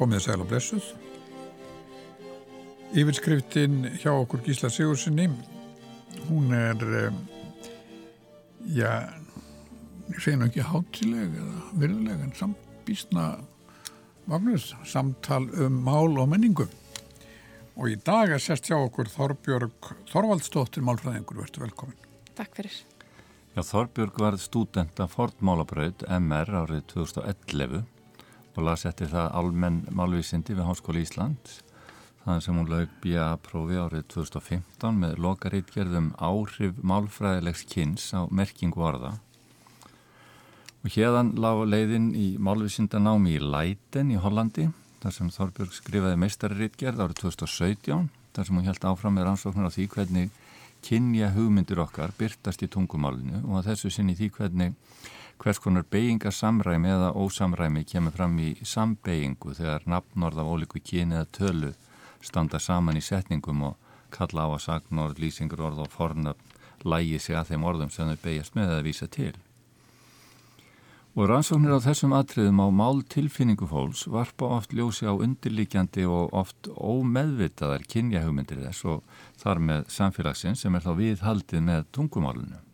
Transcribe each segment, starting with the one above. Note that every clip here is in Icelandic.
komið sæl og blessuð. Yfirskriftin hjá okkur Gísla Sigurssoni, hún er, já, ég segi nú ekki hátileg eða virðuleg en sambísna Magnús, samtal um mál og menningu. Og í dag er sérst hjá okkur Þorbjörg Þorvaldstóttir Málfræðingur, verður velkomin. Takk fyrir. Já, Þorbjörg var stúdent af Fortmálabraut MR árið 2011 og las eftir það almenn málvísindi við Háskóli Ísland þannig sem hún laug B.A.prófi árið 2015 með lokaritgerðum áhrif málfræðilegs kynns á merkingu orða. Og hérðan lág leiðin í málvísindanámi í Leiden í Hollandi þar sem Þorbjörg skrifaði meistariritgerð árið 2017 þar sem hún held áfram með rannsóknar á því hvernig kynja hugmyndir okkar byrtast í tungumálinu og að þessu sinni því hvernig hvers konar beigingar samræmi eða ósamræmi kemur fram í sambeigingu þegar nafnorð af ólíku kyni eða tölu standa saman í setningum og kalla á að sagnorð, lýsingur orð og fornöfn lægi sig að þeim orðum sem þau beigjast með að vísa til. Og rannsóknir á þessum atriðum á mál tilfinningu fólks varpa oft ljósi á undirlíkjandi og oft ómeðvitaðar kynjahugmyndir þess og þar með samfélagsins sem er þá viðhaldið með tungumálunum.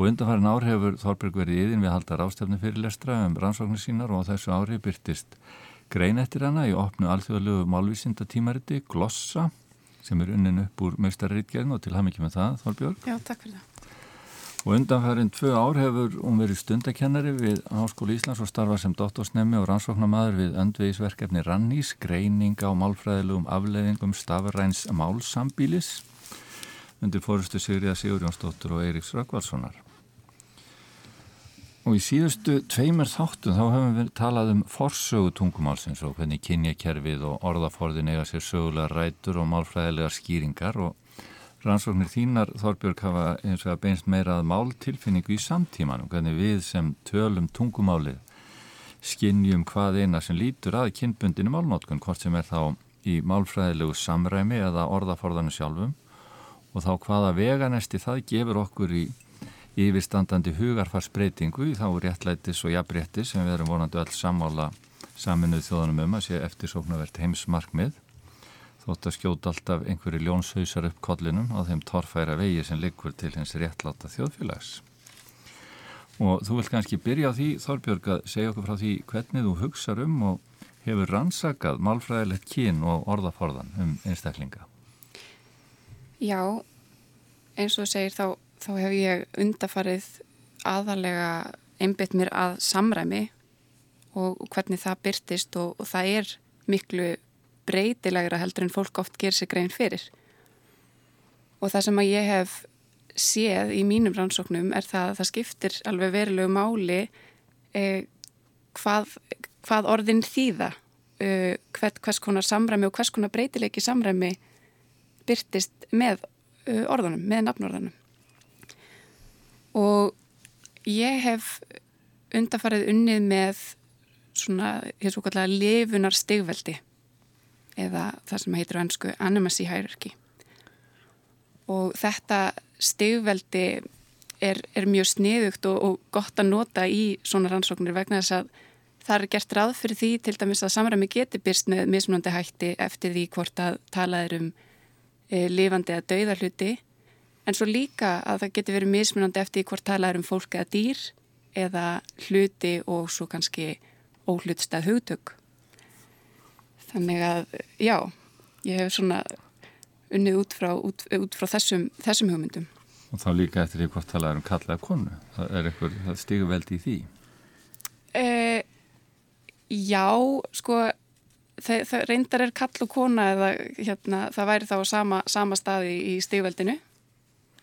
Og undanfærin ár hefur Þorberg verið yðin við haldar ástefni fyrirlestra um rannsóknir sínar og þessu ári byrtist grein eftir hana í opnu alþjóðlegu málvísinda tímariti Glossa sem er unnin upp úr meistarritgerðin og til ham ekki með það Þorbjörg. Já, takk fyrir það. Og undanfærin tvö ár hefur hún verið stundakennari við Háskóli Íslands og starfa sem dottorsnemi og rannsóknarmadur við öndvegisverkefni Rannís, greininga og málfræðilegum afleiðingum stafræns málsambílis undir fórustu Sigriða Sigurjónsdóttur og Eiríks Rökkvaldssonar. Og í síðustu tveimur þáttum þá hefum við talað um forsögu tungumálsins og hvernig kynjakerfið og orðaforðin eiga sér sögulega rætur og málfræðilegar skýringar. Og rannsóknir þínar Þorbjörg hafa eins og að beinst meira að máltilfinningu í samtímanum, hvernig við sem tölum tungumálið skinnjum hvað eina sem lítur að kynbundinu málnótkun, hvort sem er þá í málfræðilegu samræmi eða orðaforðanu sjálfum. Og þá hvaða veganesti það gefur okkur í yfirstandandi hugarfarsbreytingu þá réttlætis og jafnréttis sem við erum vonandi öll sammála saminuð þjóðanum um að sé eftirsóknarvert heimsmarkmið þótt að skjóta alltaf einhverju ljónshausar upp kollinum á þeim torfæra vegi sem liggur til hins réttláta þjóðfélags. Og þú vilt kannski byrja á því, Þorbjörg, að segja okkur frá því hvernig þú hugsaður um og hefur rannsakað málfræðilegt kyn og orðaforðan um einstaklinga. Já, eins og segir þá þá hef ég undafarið aðalega einbitt mér að samræmi og, hvernig það byrtist og, og það er miklu breytilegra heldur en fólk oft ger sig grein fyrir. Og það sem að ég hef séð í mínum rannsóknum er það að það skiptir alveg verilegu máli eh, hvað, hvað orðin þýða, eh, hvers, hvers konar samræmi og hvers konar breytilegi samræmi byrtist með eh, orðunum, með nafnorðunum og ég hef undarfarið unnið með svona, hér svo kallega lifunar stigveldi eða það sem heitir á ennsku animacy hierarchy. Og þetta stigveldi er, er mjög sniðugt og, og gott að nota í svona rannsóknir vegna þess að það er gert ráð fyrir því til dæmis að samræmi geti byrst með mismunandi hætti eftir því hvort að talaður um e, lifandi að dauða hluti en svo líka að það getur verið mismunandi eftir hvort talað er um fólk eða dýr eða hluti og svo kannski óhlutstað hugtök. Þannig að, já, ég hef svona unnið út frá, út, út frá þessum, þessum hugmyndum. Og þá líka eftir því hvort talað er um kallaða konu. Það er eitthvað, það stigur veldi í því? Uh, já, sko, það, það reyndar er kall og kona eða hérna, það væri þá sama, sama staði í stigveldinu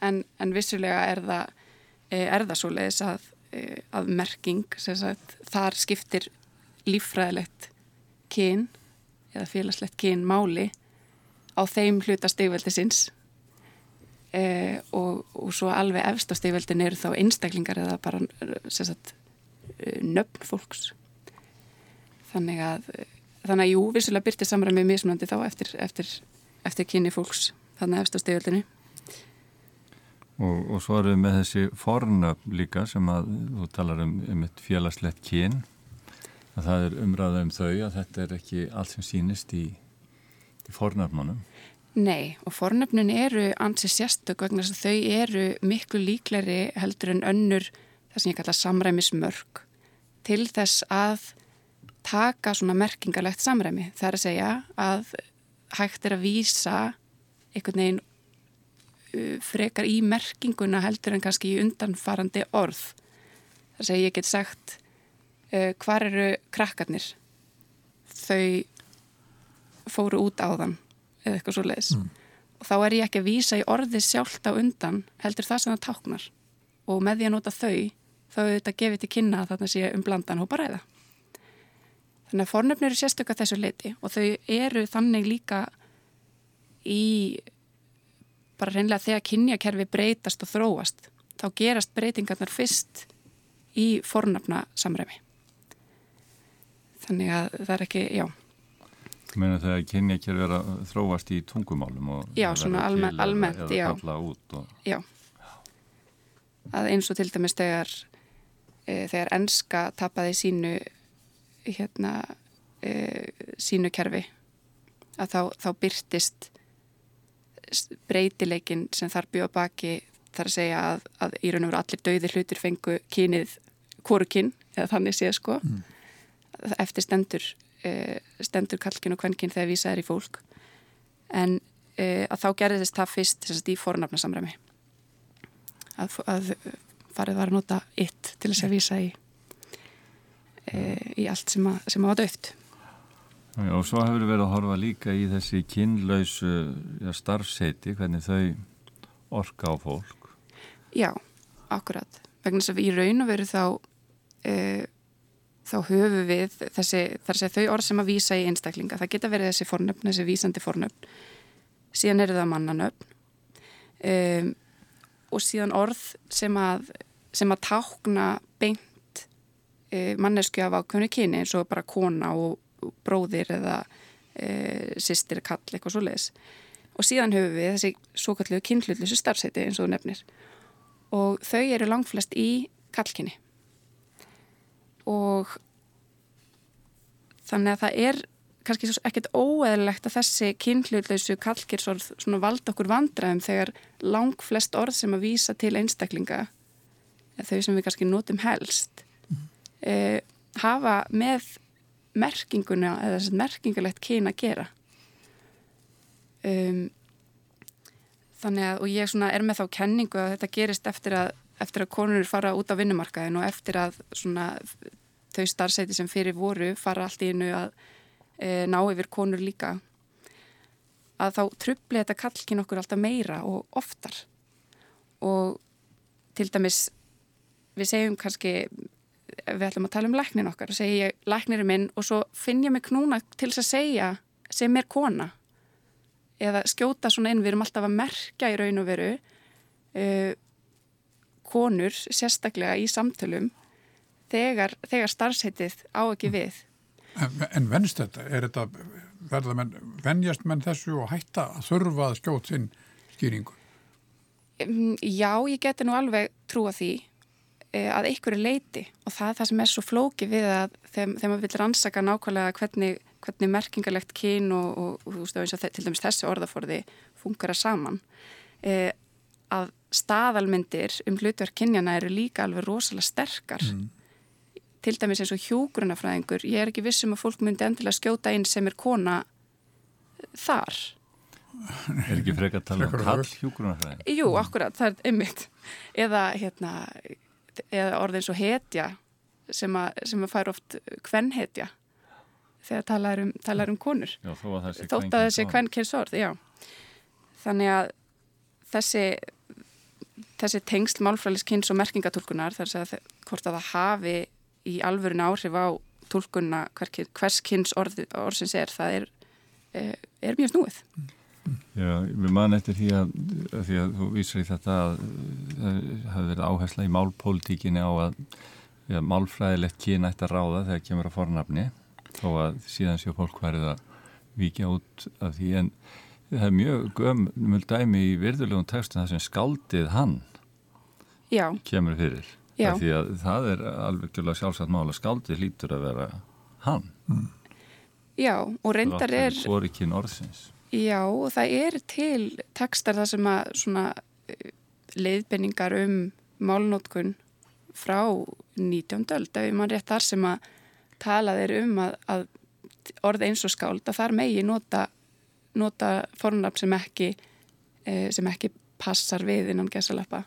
en, en vissulega er það, eh, það svo leiðis að, eh, að merking, sagt, þar skiptir lífræðilegt kyn eða félagslegt kyn máli á þeim hluta stegveldi sinns e, og, og svo alveg efst á stegveldin eru þá einstaklingar eða bara sagt, nöfn fólks. Þannig að þannig að jú, vissulega byrti samræmið mismunandi þá eftir, eftir, eftir kynni fólks þannig eftir stegveldinu Og, og svo erum við með þessi fornöfn líka sem að þú talar um, um félagslegt kyn. að það er umræða um þau að þetta er ekki allt sem sínist í, í fornafnunum. Nei, og fornöfnun eru ansi sérstök vegna þess að þau eru miklu líkleri heldur en önnur það sem ég kalla samræmismörk til þess að taka svona merkingalegt samræmi. Það er að segja að hægt er að vísa einhvern veginn frekar í merkinguna heldur en kannski í undanfarandi orð. Það að segja ég get sagt uh, hvar eru krakkarnir? Þau fóru út á þann eða eitthvað svo leiðis. Mm. Og þá er ég ekki að vísa í orðið sjálft á undan heldur það sem það táknar. Og með því að nota þau, þá er þetta gefið til kynna að þarna sé um blandan hópa ræða. Þannig að fornöfnir eru sérstökka þessu leiti og þau eru þannig líka í bara reynlega þegar kynjakerfi breytast og þróast þá gerast breytingarnar fyrst í fornöfna samræmi. Þannig að það er ekki, já. Þú meina þegar kynjakerfi er að þróast í tungumálum og já, svona almen, almennt, út og... Já. Að eins og til dæmis þegar e, þegar enska tapaði sínu hérna e, sínu kerfi að þá, þá byrtist breytileikin sem þar bjóða baki þar að segja að, að í raun og veru allir dauðir hlutur fengu kynið kórukinn eða þannig séð sko mm. eftir stendur e, stendur kalkin og kvenkin þegar vísað er í fólk en e, að þá gerðist það fyrst sagt, í fornafna samræmi að, að farið var að nota ytt til þess að vísa í e, í allt sem að, sem að var döft. Já, og svo hefur við verið að horfa líka í þessi kynlausu ja, starfseiti, hvernig þau orka á fólk. Já, akkurat. Vegna þess að í raun og veru þá e, þá höfu við þessi, þau orð sem að vísa í einstaklinga. Það geta verið þessi fornöfn, þessi vísandi fornöfn. Síðan eru það mannanöfn. E, og síðan orð sem að, sem að tákna beint e, mannesku af ákveðinu kyni eins og bara kona og bróðir eða e, sýstir, kall, eitthvað svo leiðis og síðan höfum við þessi svo kallu kynhlutlusu starfsæti eins og nefnir. Og þau eru langflest í kallkyni og þannig að það er kannski ekkert óeðlilegt að þessi kynhlutlausu kallkyrsorð svona valda okkur vandraðum þegar langflest orð sem að vísa til einstaklinga þau sem við kannski notum helst uh, hafa með merkinguna eða þess að merkingulegt kyn að gera. Um, þannig að og ég er með þá kenningu að þetta gerist eftir að, eftir að konur fara út á vinnumarkaðin og eftir að svona, þau starfsæti sem fyrir voru fara allt í innu að e, ná yfir konur líka. Að þá trubli þetta kallkin okkur alltaf meira og oftar. Og til dæmis við segjum kannski við ætlum að tala um læknin okkar og segja ég læknir er minn og svo finn ég mig knúna til þess að segja sem er kona eða skjóta svona inn, við erum alltaf að merkja í raun og veru uh, konur sérstaklega í samtölum þegar, þegar starfsheitið á ekki við En, en venst þetta? Er þetta verða menn, venjast menn þessu og hætta að þurfa að skjóta sinn skýringu? Já, ég geti nú alveg trúa því að einhverju leiti og það er það sem er svo flóki við að þegar, þegar maður vil rannsaka nákvæmlega hvernig, hvernig merkingalegt kyn og, og, og, og eins og til dæmis þessi orðaforði funkara saman. E, að staðalmyndir um hlutverk kynjana eru líka alveg rosalega sterkar. Mm. til dæmis eins og hjógrunafræðingur ég er ekki vissum að fólk myndi endilega skjóta einn sem er kona þar. Er ekki frekar að tala um kall hjógrunafræðing? Jú, akkurat, það er einmitt. Eða hérna eða orðin svo hetja sem að, sem að fær oft kvennhetja þegar talar um, talar um konur. Já, þótt að þessi kvennkynsorð þannig að þessi þessi tengsl málfræliskynns og merkingatúlkunar þar að hvort að það hafi í alvörin áhrif á tólkunna hvers kynns orð, orðsins er það er, eh, er mjög snúið Já, við mann eftir því að, að því að þú vísir í þetta að það hafi verið áhersla í málpolítikinni á að ja, málfræðilegt kyn ætti að ráða þegar kemur að fornafni þó að síðan séu fólk værið að vikja út af því en það er mjög gömul dæmi í virðulegum textum það sem skaldið hann Já. kemur fyrir því að það er alveg sjálfsagt mál að skaldið lítur að vera hann. Já, og reyndar er, Orikinn orðsins. Já, og það er til tekstar það sem að svona eh, leiðbenningar um málnótkun frá 19. öld, ef mann rétt þar sem að talað er um að, að orð eins og skáld, að þar megi nota, nota fornafn sem ekki, eh, sem ekki passar við innan gesalappa.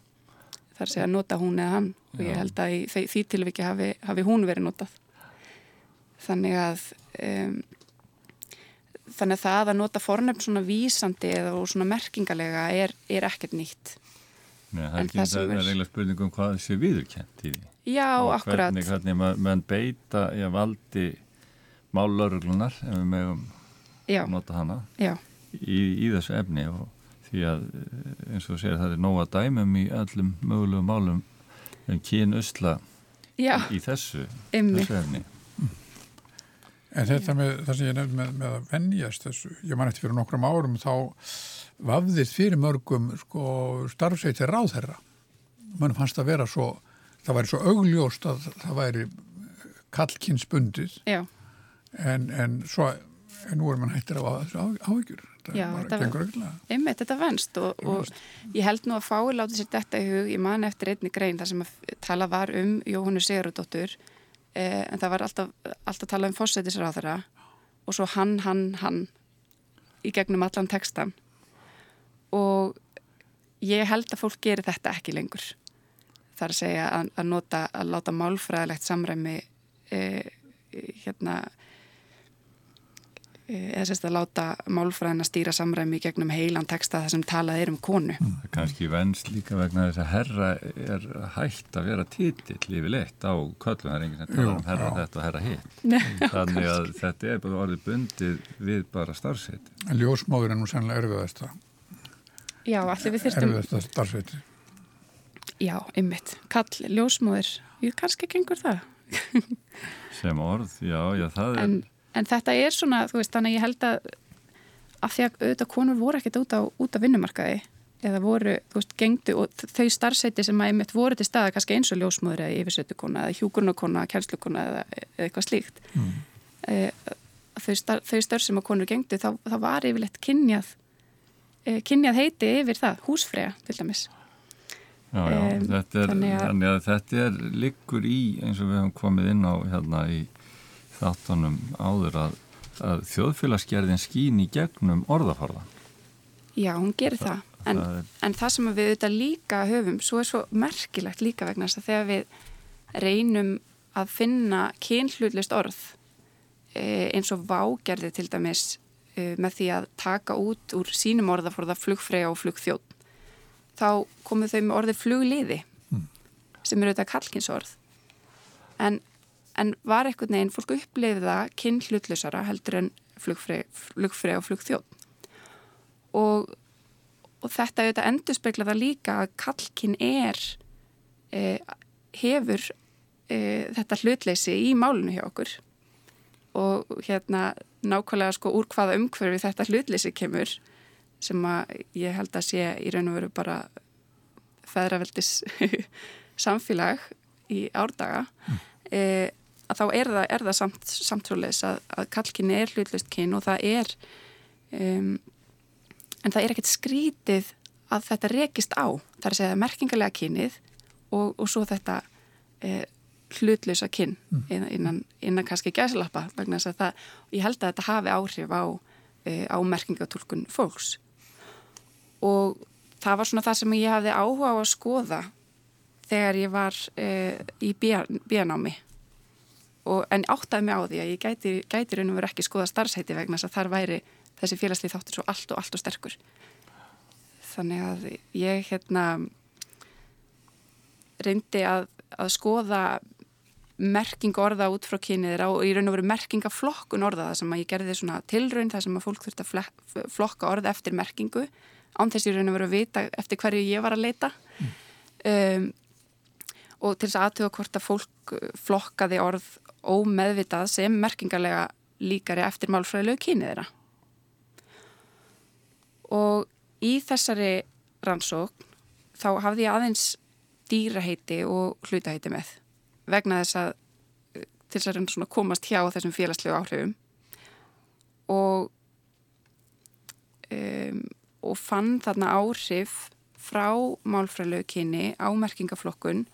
Þar sé að nota hún eða hann og ég Já. held að í því, því tilviki hafi, hafi hún verið notað. Þannig að um, þannig að það að nota fornefn svona vísandi eða og svona merkingalega er, er ekkert nýtt. Nei, það er ekki það það er eiginlega spurning um hvað sé viðurkent í því. Já, Og akkurat. Hvernig, hvernig maður menn beita í að valdi mállörglunar, ef við megum Já, nota hana, í, í þessu efni og því að eh, eins og segir það er nóga dæmum í öllum mögulegum málum en kyn usla já, í þessu, þessu efni. En þetta með það sem ég nefndi með, með að venjast þessu, ég man eftir fyrir nokkrum árum þá vafðist fyrir mörgum sko starfsveiti ráðherra. Mann fannst að vera svo, það væri svo augljóst að það væri kallkinsbundið já, en, en svo, en nú er mann hættir á- áhyggjur. Þetta Já, bara þetta- gengur auðvitað. einmitt, þetta venst og, og ég held nú að fái láti sér þetta í hug, ég man eftir einni grein þar sem að tala var um Jóhannu Sigurðardóttur eh, en það var alltaf, alltaf tala um fósætisráðara og svo hann, hann, hann í gegnum allan textan og ég held að fólk gerir þetta ekki lengur. Það er að segja að, að nota að láta málfræðilegt samræmi eh, hérna eða sérst að láta málfræðina stýra samræmi gegnum heilan texta þar sem talað er um konu Það er kannski venst líka vegna þess að herra er hægt að vera titill yfirleitt á köllum, það er enginn sem talar um herra já. þetta og herra hitt. Þannig að þetta er bara orðið bundið við bara starfseti. En ljósmóður er nú sannlega erfiðasta, Já, allir við þyrstum erfiðasta starfsveiti. Já, ymmit, kall, ljósmóðir Jú, kannski gengur það Sem orð, já, já, það er... en, en þetta er svona, þú veist, þannig að ég held að af því að auðvitað konur voru ekkert út á, út á vinnumarkaði eða voru, þú veist, gengdu og þau starfseiti sem að einmitt voru til staða kannski eins og ljósmóður eða yfirsötukona eða hjúkurnakona, kjænslukona eða, eða eitthvað slíkt mm. þau, star, þau starf sem að konur gengdu þá, þá var yfirleitt kynjað eh, kynjað heiti yfir það, húsfrega til dæmis Já, já, Em, þetta er, þannig að- þannig að þetta er liggur í eins og við hefum komið inn á hérna í þáttunum áður að, að þjóðfélagsgerðin skín í gegnum orðafarða. Já, hún gerir það. En, það er- en það sem við auðvitað líka höfum, svo er svo merkilegt líka vegna þess að þegar við reynum að finna kynhlutlist orð e, eins og vágerði til dæmis e, með því að taka út úr sínum orðaforða flugfrega og flugþjótt þá komu þau með orðið flugliði sem eru auðvitað kallkinsorð en, en var einhvern veginn fólk upplifið það kynhlutlusara heldur en flugfrega, flugfrega og flugþjótt og, og þetta auðvitað endur spekla það líka að kallkinn er e, hefur e, þetta hlutleysi í málunu hjá okkur. Og hérna nákvæmlega sko úr hvaða umhverfi þetta hlutleysi kemur sem að ég held að sé í raun og veru bara feðraveldis samfélag í árdaga. Mm. e, að þá er það, er það samt, samtrúleis að, að kallkynni er hlutlust kyn og það er um, en það er ekkert skrítið að þetta rekist á. Það er að segja merkingarlega kynið og, og svo þetta e, hlutlösa kyn innan, innan, innan kannski gæslappa ég held að þetta hafi áhrif á, e, á merkingatúlkun fólks. Og það var svona það sem ég hafði áhuga á að skoða þegar ég var e, í bíanámi og en áttaði mig á því að ég gæti, gæti raun og verið ekki skoða starfsæti vegna þess að þar væri þessi félagslið þáttur svo allt og allt og sterkur þannig að ég hérna reyndi að, að skoða merking orða út frá kynniðra og í raun og veru merkingaflokkun orða það sem að ég gerði svona tilraun það sem að fólk þurfti að flokka orða eftir merkingu án þess í raun og veru að vita eftir hverju ég var að leita mm. um, og til þess aðtöða hvort að fólk flokkaði orð ómeðvitað sem merkingarlega líkari eftir málfræðilegu kynniðra og í þessari rannsókn þá hafði ég aðeins dýraheiti og hlutaheiti með vegna þess að til þess að komast hjá þessum félagslegu áhrifum. Og um, og fann þarna áhrif frá málfræðilegu kyni á merkingaflokkun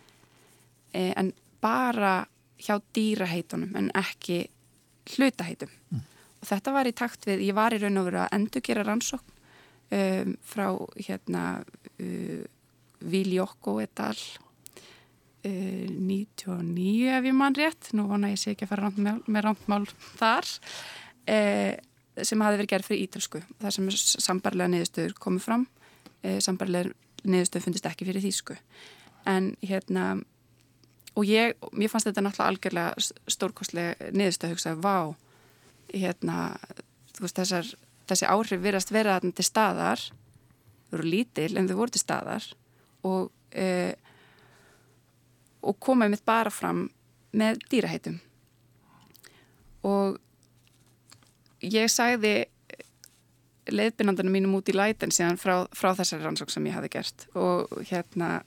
eh, en bara hjá dýraheitunum en ekki hlutaheitum. Mm. og þetta var í takt við, ég var í raun og veru að endur gera rannsókn um, frá hérna uh, Viljokko etal uh, 99 ef ég mann rétt, nú vona ég sé ekki að fara með rántmál þar. Uh, sem hafi verið gerð fyrir ítalsku þar sem sambarlega niðurstöður komið fram. E, sambarlega niðurstöður fundist ekki fyrir þýsku. En hérna og ég, mér fannst þetta náttúrulega algjörlega stórkostlega niðurstöð að hugsa, vá hérna, þú veist, þessar þessi áhrif virast vera þarna til staðar þau eru lítil en þau voru til staðar og e, og komaði mitt bara fram með dýraheitum. Og ég sagði leiðbyrnandunum mínum út í læten síðan frá, frá þessari rannsók sem ég hafi gert og hérna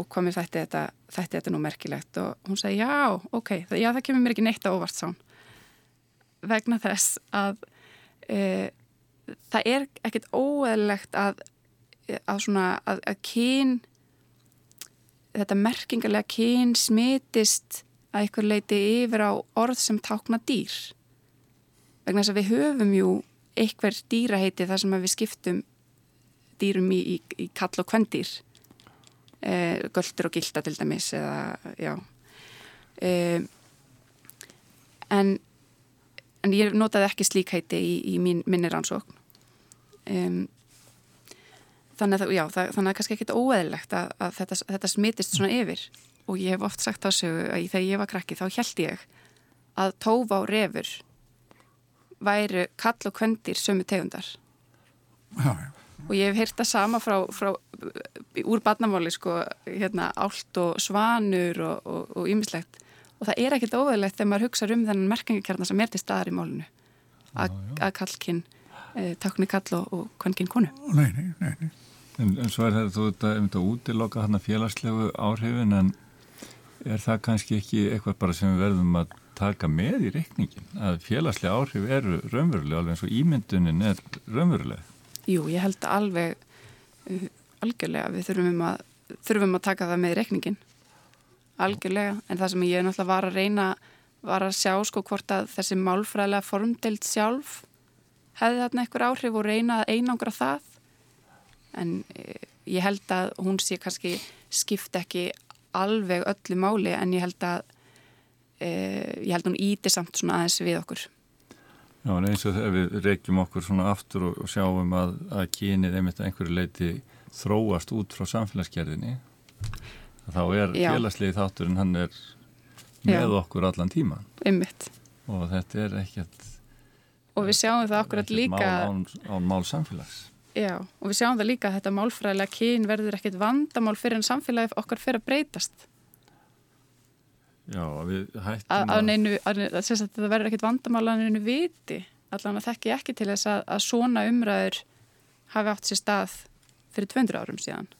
og komið þætti þetta, þætti þetta nú merkilegt. Og hún segi já, ok, það, já það kemur mér ekki neitt á óvart sán vegna þess að e, það er ekkert óeðlegt að að svona, að, að kyn þetta merkingarlega kyn smitist að ykkur leiti yfir á orð sem tákna dýr. Vegna þess að við höfum jú eitthver dýraheiti þar sem við skiptum dýrum í, í, í kall og kvendýr e, göldur og gilda til dæmis eða já. E, en en ég notaði ekki slík heiti í, í mín, minni rannsókn. Um, þannig að, já, það, þannig að kannski ekkit óeðlegt að, að þetta, þetta smitist svona yfir. Og ég hef oft sagt sig að þegar ég var krakki þá held ég að tófa á refur væru kall og kvendir sömu tegundar. Já, já. Og ég hef heyrt það sama frá, frá úr badnamáli sko, hérna, ált og svanur og ýmislegt og, og, og það er ekkit óveðlegt þegar maður hugsa um þennan merkingakjarnar sem er til staðar í málunu að kallkinn eh, takni kall og, og kvennkinn konu. Nei, nei, nei, nei. En, en svo er þetta, þú veit að um þetta útiloka hann að félagslegu áhrifin en er það kannski ekki eitthvað bara sem við verðum að taka með í reikningin að félagslega áhrif eru raunverulega alveg eins og ímyndunin er raunverulega Jú, ég held að alveg uh, algjörlega við þurfum að, þurfum að taka það með í reikningin algjörlega, en það sem ég náttúrulega var að reyna var að sjá sko hvort að þessi málfræðilega formdelt sjálf hefði þarna einhver áhrif og reyna að einangra það. En uh, ég held að hún sé kannski skipt ekki alveg öllu máli en ég held að eh, ég held hún íti samt svona aðeins við okkur Já, en eins og þegar við reykjum okkur svona aftur og, og sjáum að, að kynið einmitt að einhverju leiti þróast út frá samfélagsgerðinni þá er félagslegi þátturinn hann er með Já. okkur allan tíman einmitt. og þetta er ekkert og við sjáum það okkur að líka án, án mál samfélags Já, og við sjáum það líka að þetta málfræðilega kyn verður ekkert vandamál fyrir en samfélagi okkar fyrir að breytast Já, við hættum að... Neinu, að, að það verður ekkit vandamála en einu viti, allan að þekki ekki til þess að, að svona umræður hafi átt sér stað fyrir 200 árum síðan.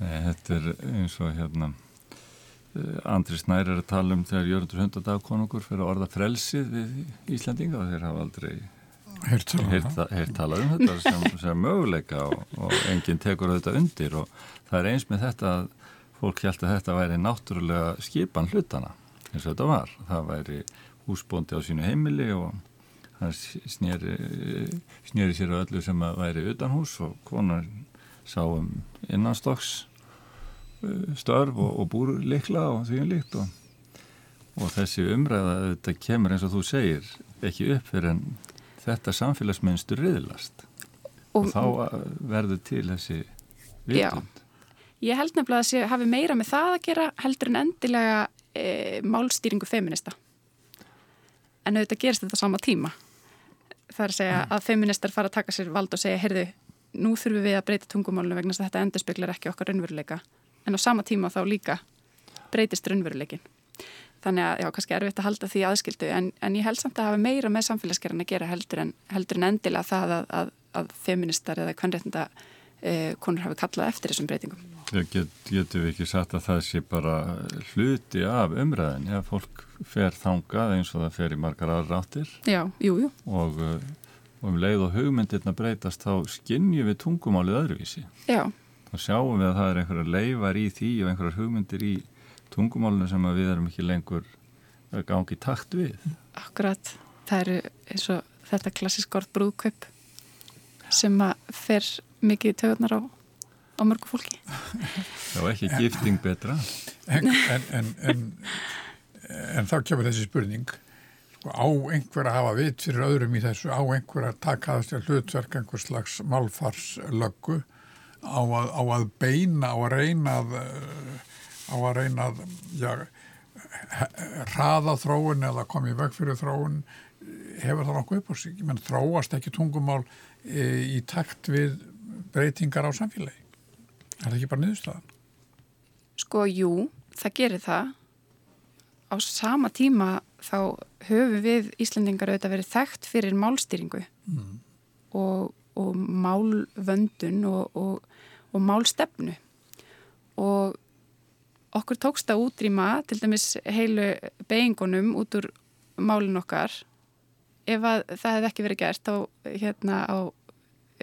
Nei, þetta er eins og hérna eh, Andri Snær er að tala um þegar Jörgundur Hundadag konungur fyrir að orða frelsið við Íslandinga og þeir hafa aldrei heyrt talað um þetta sem, sem möguleika og, og enginn tekur þetta undir. Og það er eins með þetta að fólk held að þetta væri náttúrulega skipan hlutana eins og þetta var. Það væri húsbóndi á sínu heimili og hann snýri, snýri sér á öllu sem að væri utan hús og konar sá um innanstokks uh, störf og, og búrlikla og því um líkt og, og þessi umræða þetta kemur eins og þú segir ekki upp fyrir en þetta samfélagsmynstur riðlast og, og þá uh, verður til þessi vitund. Ég held nefnilega að það hafi meira með það að gera heldur en endilega e, málstýringu feminista. En auðvitað gerist þetta sama tíma. Það er að segja mm. að feministar fara að taka sér vald og segja, heyrðu, nú þurfum við að breyta tungumálunum vegna að þetta endurspeglar ekki okkar raunveruleika. En á sama tíma þá líka breytist raunveruleikin. Þannig að, já, kannski er erfitt að halda því aðskildu, en, en ég held samt að hafa meira með samfélagsgerðin að gera heldur en, heldur en endilega það að, að, að feministar eða kvannréttinda e, konur hafi kallað eftir þessum breytingum. Get, getur við ekki sagt að það sé bara hluti af umræðin eða fólk fer þangað eins og það fer í margar aðra áttir Já, jú, jú. Og, og um leið og hugmyndirna breytast þá skinnjum við tungumálið öðruvísi. Já. Þá sjáum við að það er einhverja leifar í því og einhverjar hugmyndir í tungumálinu sem við erum ekki lengur gangi takt við. Akkurat, það eru eins og þetta klassisk orð brúðkaup sem að fer mikið tögurnar á, á mörgu fólki. Já, ekki gifting betra. En, en, en, en, en þá kemur þessi spurning, sko, á einhver að hafa vit fyrir öðrum í þessu, á einhver að taka það stjálf hlutverk einhver slags málfarslöggu, á að, á að beina, á að reyna að, á að reyna að, já, hraða þróun eða komið veg fyrir þróun hefur það nokkuð upp á sig menn þróast ekki tungumál e, í takt við breytingar á samfélagi? Er það ekki bara niðurstaðan? Sko, jú, það gerir það. Á sama tíma þá höfum við Íslandingar auðvitað verið þekkt fyrir málstýringu. Mm. og, og málvöndun og, og, og málstefnu. Og okkur tókst að útrýma til dæmis heilu beigingunum út úr málun okkar. Ef að það hefði ekki verið gert á, hérna á,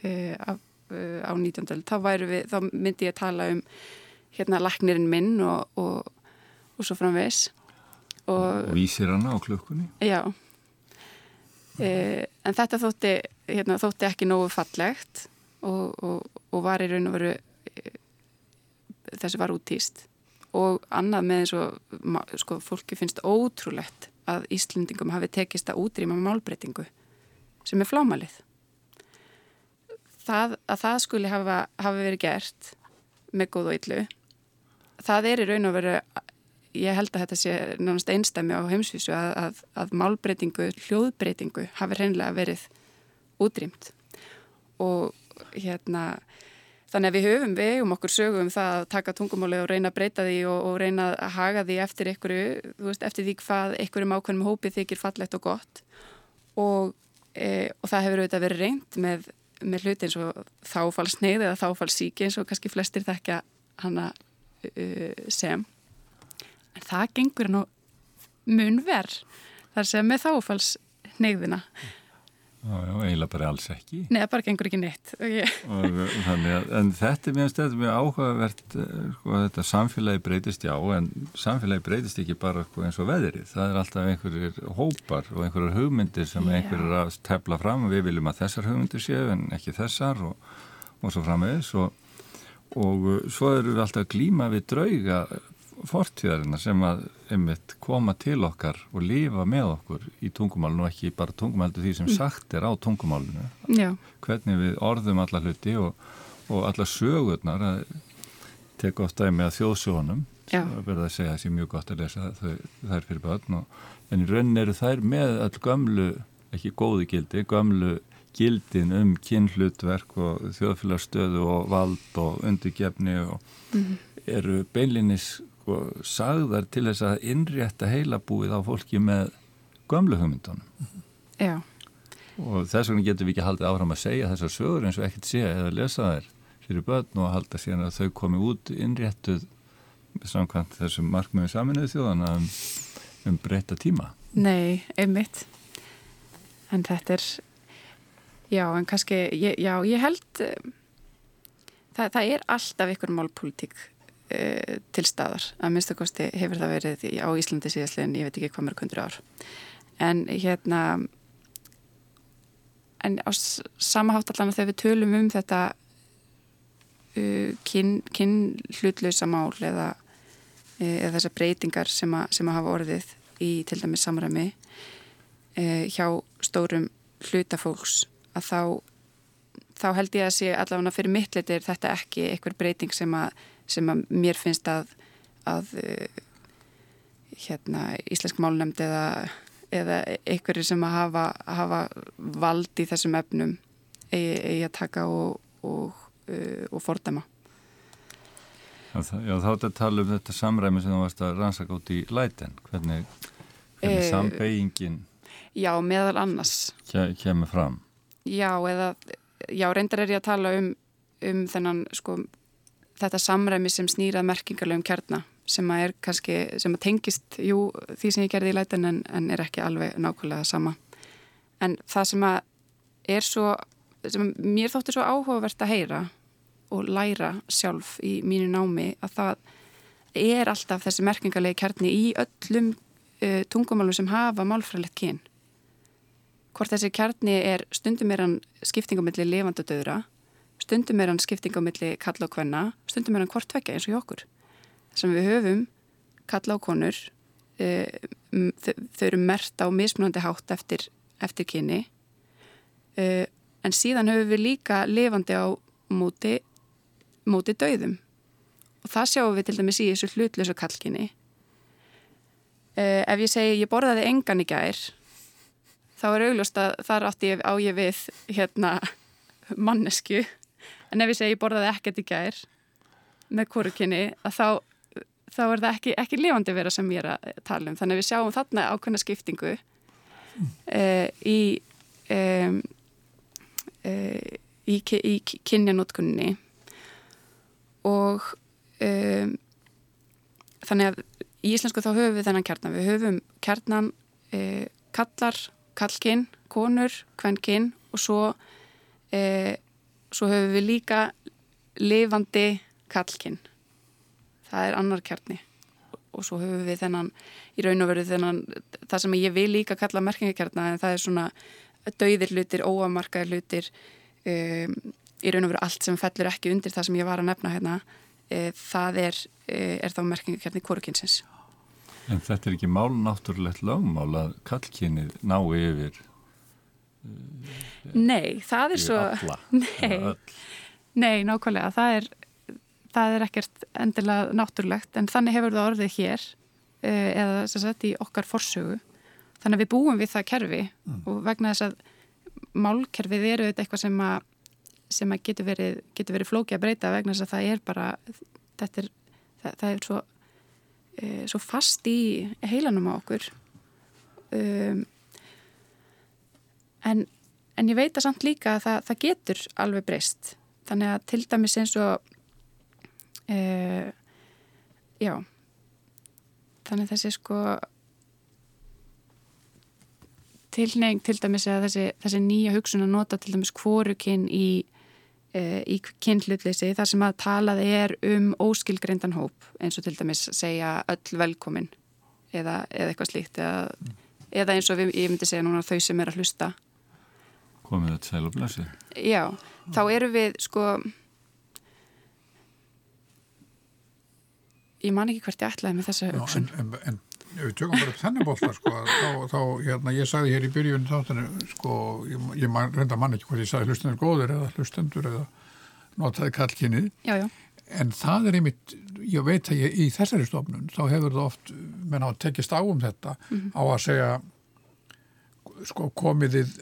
e, e, á 19. þá, við, þá myndi ég að tala um hérna laknirinn minn og, og, og svo framvegs og vísir hana á klukkunni já e, en þetta þótti, hérna, þótti ekki nógu fallegt og, og var í raun og veru e, þessi var útýst og annað með eins og sko, fólki finnst ótrúlegt að Íslendingum hafi tekist að útrýma málbreytingu sem er flámalið. Það, að það skuli hafa, hafa verið gert með góð og yllu, það er í raun og veru, ég held að þetta sé nánast einstæmi á heimsvísu að, að, að málbreytingu, hljóðbreytingu hafi reynilega verið útrýmt. Og hérna Þannig að við höfum við um okkur sögum um það að taka tungumáli og reyna að breyta því og, og reyna að haga því eftir ykkur, veist, eftir því hvað ykkurum ákveðnum hópið þykir fallett og gott. Og, e, og það hefur auðvitað verið reynd með, með hluti eins og þáfallsneið eða þáfallsíki eins og kannski flestir þekkja hana uh, sem. En það gengur nú mun verð þar sem með þáfallsneiðina Já, já, eiginlega bara alls ekki. Nei, það bara gengur ekki neitt. Og, að, en þetta er mjög stæðið mjög áhugavert, eh, sko, þetta samfélagi breytist já, en samfélagi breytist ekki bara sko, eins og veðrið. Það er alltaf einhverjir hópar og einhverjir hugmyndir sem já. einhverjir að tefla fram og við viljum að þessar hugmyndir séu en ekki þessar og, og svo framvegis og, og svo eru við alltaf glíma við drauga fortíðarina sem að einmitt koma til okkar og lifa með okkur í tungumálinu og ekki bara tungumálinu því sem mm. sagt er á tungumálinu Já. hvernig við orðum alla hluti og, og alla sögurnar að teka ofta með þjóðsjónum verða að segja þessi mjög gott að lesa þær fyrir börn og, en í raunin eru þær með all gömlu ekki góði gildi, gömlu gildin um kynhlutverk og þjóðfélagstöðu og vald og undirgefni og mm. eru beinlinis sko sagðar til þess að innrétta heilabúið á fólki með gömlu hugmyndunum. Já. Og þess vegna getum við ekki haldið áfram að segja þessar sögur eins og ekkert sé eða lesa þær fyrir börn og halda síðan að þau komi út innréttuð samkvæmt þessum markmiðu saminuðu þjóðana um, um breyta tíma. Nei, einmitt. En þetta er, já, en kannski, ég, já, ég held, það, það er alltaf ykkur málpolítik e, til staðar. Að minnstakosti hefur það verið á Íslandi síðastlegin, ég veit ekki hvað mörg hundur ár. En hérna en á samahátt allan að þegar við tölum um þetta uh, kyn, kyn hlutlausa mál eða, eða þessar breytingar sem, a, sem að hafa orðið í til dæmis samræmi uh, hjá stórum hlutafólks að þá þá held ég að sé allavega fyrir mittleitir þetta ekki einhver breyting sem að sem að mér finnst að, að eh, hérna, íslensk málnæmt eða, eða einhverju sem að hafa, hafa vald í þessum efnum eigi, eigi að taka og, og, uh, og fordæma. Já, já þá er þetta að tala um þetta samræmi sem þú varst að rannsaka út í læten. Hvernig, hvernig e, sambeigingin Já, meðal annars kemur fram. Já, eða, já, reyndar er ég að tala um um þennan sko þetta samræmi sem snýrað merkingarlegum kjarnar sem að kannski, sem að tengist jú, því sem ég gerði í lætan en, en er ekki alveg nákvæmlega sama. En það sem að er svo sem mér þóttir svo áhugavert að heyra og læra sjálf í mínu námi að það er alltaf þessi merkingarlegi kjarni í öllum uh, tungumálum sem hafa málfræðilegt kyn. Hvort þessi kjarni er stundum er hann skiptingumilli levand og döðra stundum er hann skiptingumilli kalla og kvenna stundum er hann hvort vekja eins og hjá okkur. Sem við höfum kalla á konur uh, þau eru mert á mismunandi hátt eftir, eftir kyni. Uh, en síðan höfum við líka levandi á móti móti dauðum. Og það sjáum við til dæmis í þessu hlutlösu kallkinni uh, ef ég segi ég borðaði engan í gær þá er augljóst að þar átti ég á ég við hérna mannesku en ef ég segi ég borðaði ekkert í gær með kórukinni að þá þá er það ekki, ekki lifandi vera sem ég er að tala um. Þannig að við sjáum þarna ákveðna skiptingu uh, í, um, uh, í, í kynjanótkunni og um, þannig að í íslensku þá höfum við þennan kjarnan. Við höfum kjarnan uh, kallar, kallkinn, konur, kvennkinn og svo, svo höfum við líka lifandi kallkinn það er annar kjarni. Og svo höfum við þennan í raun og veru þennan það sem ég vil líka kalla merkingakjarna en það er svona dauðir hlutir, óamarkaðir hlutir um, í raun og veru allt sem fellur ekki undir það sem ég var að nefna hérna e, það er, e, er þá merkingakjarni kórukinsins En þetta er ekki mál náttúrulegt lögmál að kallkynið ná yfir Nei, það er svo Nei, nei, nákvæmlega. Það er það er ekkert endilega náttúrulegt en þannig hefur það orðið hér eh, eða sem sagt í okkar forsögu. Þannig að við búum við það kerfi mm. og vegna þess að málkerfið eru eitthvað sem að, sem að getur, verið, verið flóki að breyta vegna þess að það er bara þetta er, það, það er svo, e, svo fast í heilanum á okkur. Um, en, en ég veit að samt líka að það, það getur alveg breyst. Þannig að til dæmis eins og Uh, já. Þannig þessi sko tilneying til dæmis að þessi, þessi nýja hugsun að nota til dæmis kvorukinn í, uh, í kynhlutleysi þar sem að talað er um óskilgreindan hóp eins og til dæmis segja öll velkomin eða, eða eitthvað slíkt eða, eða eins og við, ég myndi segja núna þau sem er að hlusta komið þetta sæl og blessi. Já, þá eru við sko ég man ekki hvert ég ætlaði með þessa hugsun. en, en, en við tökum bara upp þennan bólta sko, þá, þá, hérna, ég sagði hér í byrjun þáttan, sko, ég, ég man, reynda man ekki hvort ég sagði hlustendur góður eða hlustendur eða notaði kallkynnið. En það er einmitt, ég veit að ég, í þessari stofnun, þá hefur það oft menn á að tekist á um þetta mm -hmm. á að segja sko komiðið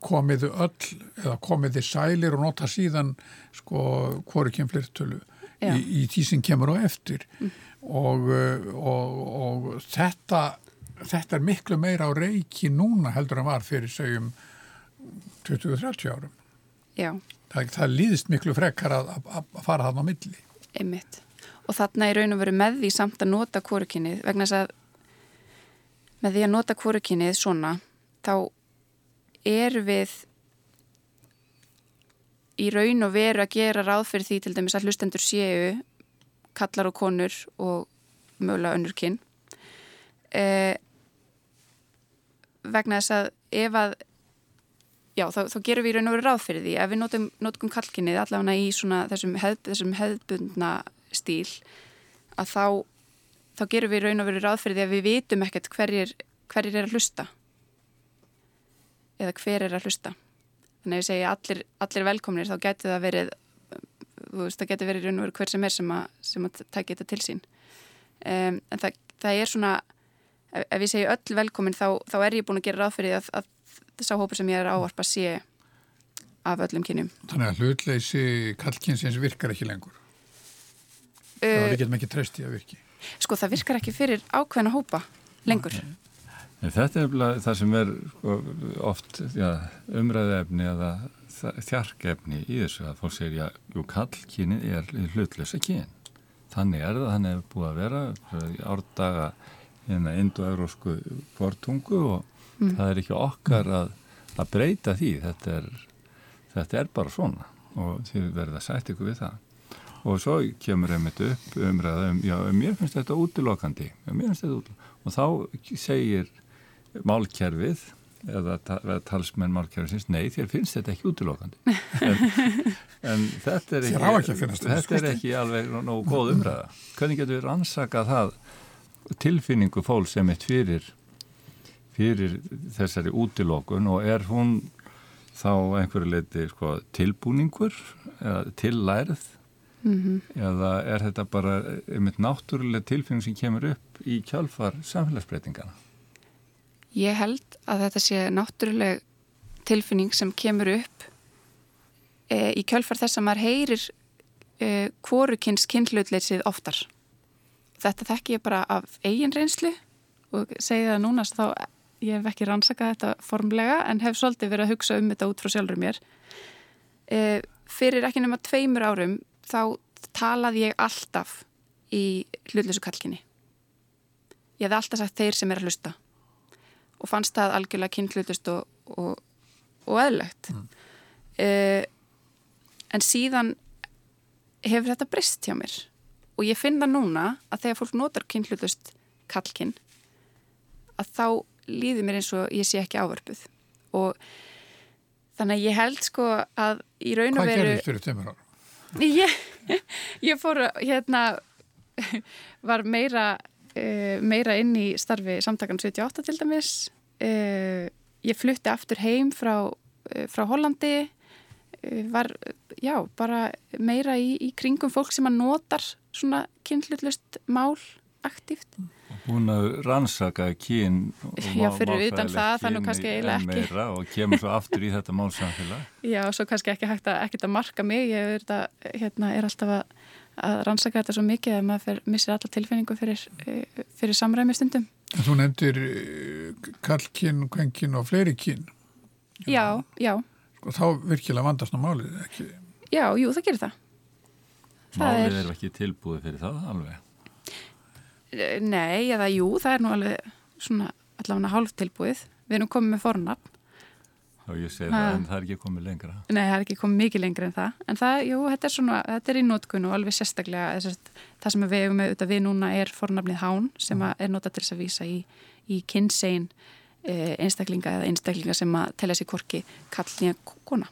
komiðu öll eða komiði sælir og nota síðan sko hvori kemflirtölu í, í því sem kemur á eftir mm. og, og, og þetta, þetta er miklu meira á reiki núna heldur en var fyrir segjum 20-30 árum. Já. Það, það líðist miklu frekkar að, að fara þarna á milli. Einmitt. Og þarna er raun og veru með því samt að nota kórukynnið vegna þess að með því að nota kórukynnið svona þá er við í raun og veru að gera ráð fyrir því til dæmis að hlustendur séu kallar og konur og mögulega önnur kinn eh, vegna þess að ef að já þá, þá gerum við í raun og veru ráð fyrir því. Ef við notum, notum kallkinnið allavega í svona þessum, hefð, þessum hefðbundna stíl að þá þá gerum við í raun og veru ráð fyrir því að við vitum ekkert hverjir, hverjir er að hlusta eða hver er að hlusta. Þannig að ég segja allir, allir velkomnir þá getur það verið veist, það getur verið raun og veru hver sem er sem að, að taka þetta til sín. Um, en það, það er svona ef, ef ég segja öll velkomin þá, þá er ég búin að gera ráð fyrir að, að þess að hópa sem ég er ávarpa sé af öllum kynjum. Þannig að hlutleysi kallkynsins virkar ekki lengur? Uh, það er ekki ekki trösti að virki? Sko það virkar ekki fyrir ákveðna hópa lengur. Okay. Þetta er það sem er sko, oft ja, umræðefni eða þjarkefni í þessu að fólk segir, já, jú, kallkyni er hlutlösa kyn. Þannig er það, þannig er búið að vera árdaga hérna indoeurósku fortungu og mm. það er ekki okkar að, að breyta því. Þetta er, þetta er bara svona og þið verða sætt ykkur við það. Og svo kemur einmitt upp umræða um, já, mér finnst þetta útilokandi, mér finnst þetta útilokandi. Og þá segir málkerfið eða, eða talsmenn málkerfið nei þér finnst þetta ekki útilokandi. En, en þetta er ekki, ekki þetta er ekki alveg nógu góð umræða. Hvernig getur við rannsakað það tilfinningu fólk sem er fyrir fyrir þessari útilokun og er hún þá einhverju leiti sko, tilbúningur eða tillærið mm -hmm. eða er þetta bara einmitt náttúrulega tilfinning sem kemur upp í kjálfar samfélagsbreytingana Ég held að þetta sé náttúruleg tilfinning sem kemur upp e, í kjölfar þess að maður heyrir e, hvorukynns kynhlutleysið oftar. Þetta þekk ég bara af eigin reynslu og segja það núna þá ég hef ekki rannsakað þetta formlega en hef svolítið verið að hugsa um þetta út frá sjálfur mér. E, fyrir ekki nema tveimur árum þá talaði ég alltaf í hlutleysu kalkinni. Ég hef alltaf sagt þeir sem er að hlusta og fannst það algjörlega kynntlutust og, og, og eðlögt mm. uh, en síðan hefur þetta brist hjá mér og ég finn það núna að þegar fólk notar kynntlutust kallkinn að þá líður mér eins og ég sé ekki ávörpuð og þannig að ég held sko að í raun og veru Hvað gerðist fyrir tömur ára? Ég, ég fór hérna var meira meira inn í starfi samtakan 78 til dæmis uh, ég flutti aftur heim frá, uh, frá Hollandi var, já, bara meira í, í kringum fólk sem að notar svona kynnlutlust mál aktíft. Búin að rannsaka kyn og Já, fyrir utan það, þannig kannski eiginlega ekki. Og kemur svo aftur í þetta málsamfélag. Já, og svo kannski ekki hægt að, að marka mig, ég er, þetta, hérna, er alltaf að að rannsaka þetta svo mikið að maður missir alla tilfinningu fyrir, eh, fyrir samræmi stundum. Þú nefndir eh, kallkinn, kvenkinn og fleiri kinn. Já, já. Sko þá virkilega vandast á málið, ekki? Já, jú, það gerir það. það málið er... er ekki tilbúið fyrir það alveg? Eh, nei, eða jú, það er nú alveg svona allavega hálf tilbúið. Við erum komið með fornafn og ég segi það en það er ekki komið lengra. Nei, það er ekki komið mikið lengra en það. En það, jú, þetta er svona, þetta er í nótkun og alveg sérstaklega, þess, það sem við hefum auðvitað við núna er fornafnið hán sem er notað til þess að vísa í, í kynsein e, einstaklinga eða einstaklinga sem að telja sér korki kallnýja kona.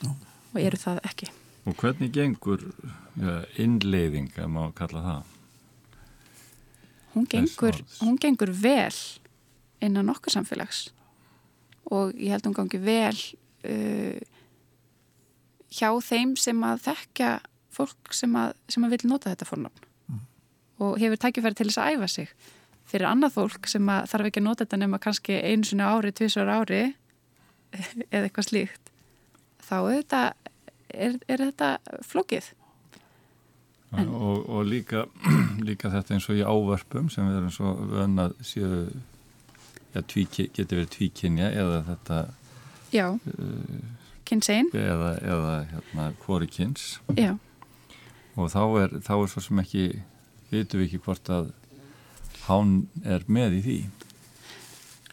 Já. og eru það ekki. Og hvernig gengur ja, innleiðing að má kalla það? Hún gengur, hún gengur vel innan okkar samfélags og ég held að hún gangi vel uh, hjá þeim sem að þekka fólk sem að, sem að vil nota þetta fornafn. Mm. og hefur tækifæri til þess að æfa sig fyrir annað fólk sem að þarf ekki að nota þetta nema kannski einu svona ári, tvísar ári eða eitthvað slíkt. Þá er þetta, er, er þetta flókið. En, og, og líka, líka þetta eins og í ávörpum sem við erum svo vönnað séu ja, tvíki, getur verið tvíkinja eða þetta já, uh, kynsegin. eða, eða hérna hvori kyns. Já. Og þá er, þá er svo sem ekki vitum við ekki hvort að hán er með í því.